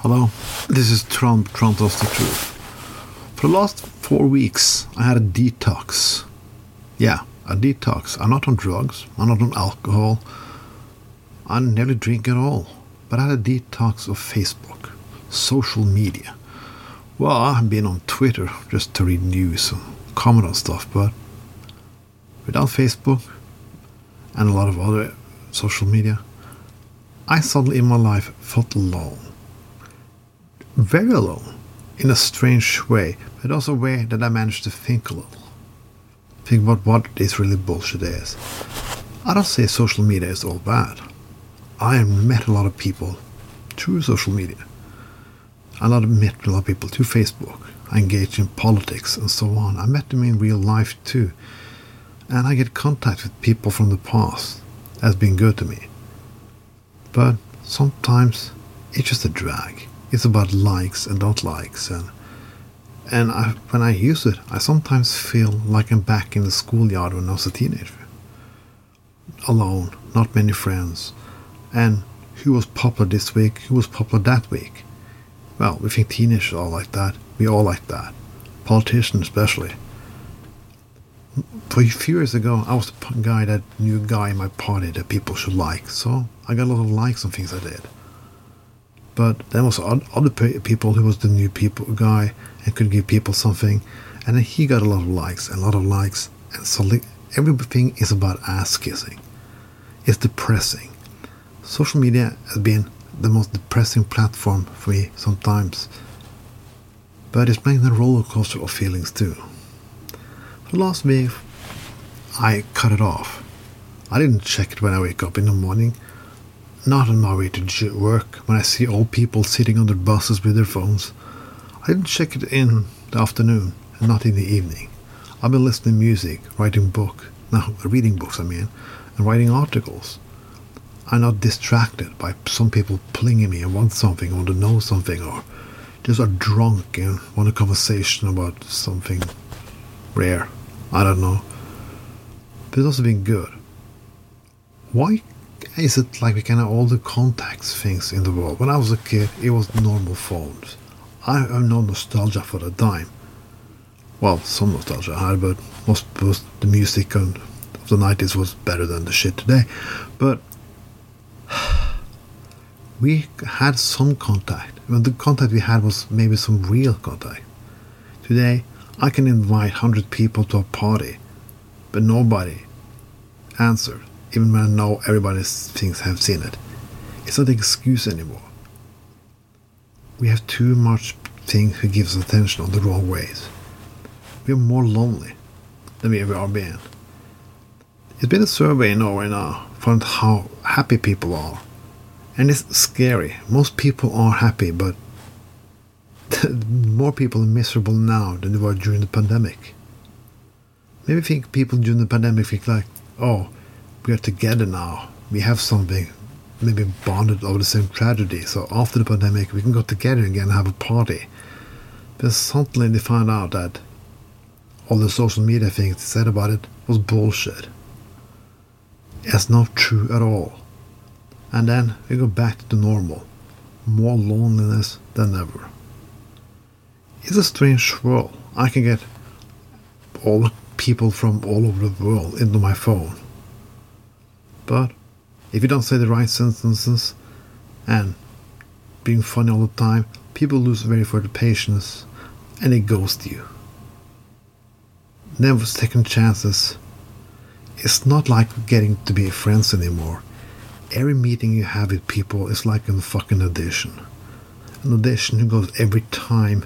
Hello, this is Trump, Trump tells the truth. For the last four weeks, I had a detox. Yeah, a detox. I'm not on drugs, I'm not on alcohol, I never drink at all. But I had a detox of Facebook, social media. Well, I've been on Twitter just to read news and comment on stuff, but without Facebook and a lot of other social media, I suddenly in my life felt alone. Very alone, in a strange way, but also a way that I managed to think a little. Think about what this really bullshit is. I don't say social media is all bad. I have met a lot of people through social media. I of met a lot of people through Facebook. I engage in politics and so on. I met them in real life too. And I get contact with people from the past. That's been good to me. But sometimes it's just a drag. It's about likes and not likes and and I, when I use it, I sometimes feel like I'm back in the schoolyard when I was a teenager. Alone, not many friends, and who was popular this week, who was popular that week. Well, we think teenagers are like that. We all like that. Politicians especially. For a few years ago, I was the guy that knew a guy in my party that people should like, so I got a lot of likes on things I did. But there was other people who was the new people guy and could give people something, and then he got a lot of likes and a lot of likes, and suddenly everything is about ass kissing. It's depressing. Social media has been the most depressing platform for me sometimes, but it's been a roller coaster of feelings too. For last week, I cut it off. I didn't check it when I wake up in the morning, not on my way to work when I see old people sitting on their buses with their phones. I didn't check it in the afternoon and not in the evening. I've been listening to music, writing book, now reading books I mean, and writing articles. I'm not distracted by some people pulling me and want something, want to know something, or just are drunk and want a conversation about something rare. I don't know. But it's also been good. Why is it like we can have all the contacts things in the world? When I was a kid, it was normal phones. I have no nostalgia for the time. Well, some nostalgia I had, but most, most the music of the 90s was better than the shit today. But we had some contact. Well, the contact we had was maybe some real contact. Today, I can invite 100 people to a party, but nobody answered, even when I know everybody thinks have seen it. It's not an excuse anymore we have too much things who gives attention on the wrong ways. We are more lonely than we ever are been. It's been a survey in Norway now found how happy people are. And it's scary. Most people are happy, but more people are miserable now than they were during the pandemic. Maybe think people during the pandemic think like, oh, we are together now. We have something maybe bonded over the same tragedy. So after the pandemic, we can go together again and have a party. But suddenly they find out that all the social media things they said about it was bullshit. It's not true at all. And then we go back to the normal. More loneliness than ever. It's a strange world. I can get all the people from all over the world into my phone. But if you don't say the right sentences and being funny all the time, people lose very the patience and they ghost you. Never second chances. It's not like getting to be friends anymore. Every meeting you have with people is like a fucking audition. An audition goes every time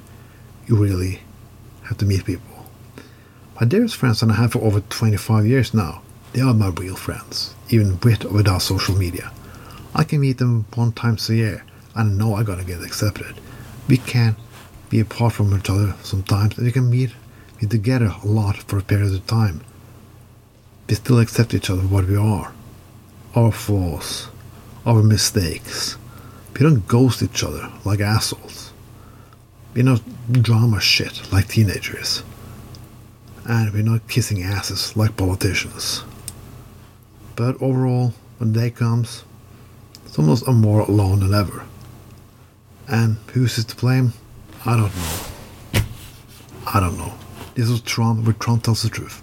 you really have to meet people. My dearest friends that I have for over 25 years now, they are my real friends, even with or without social media. I can meet them one times a year and know I'm gonna get accepted. We can be apart from each other sometimes and we can meet be together a lot for a period of time. We still accept each other for what we are. Our flaws, our mistakes. We don't ghost each other like assholes. We don't drama shit like teenagers. And we're not kissing asses like politicians. But overall, when day comes, some of us are more alone than ever. And who's to blame? I don't know. I don't know. This was Trump, where Trump tells the truth.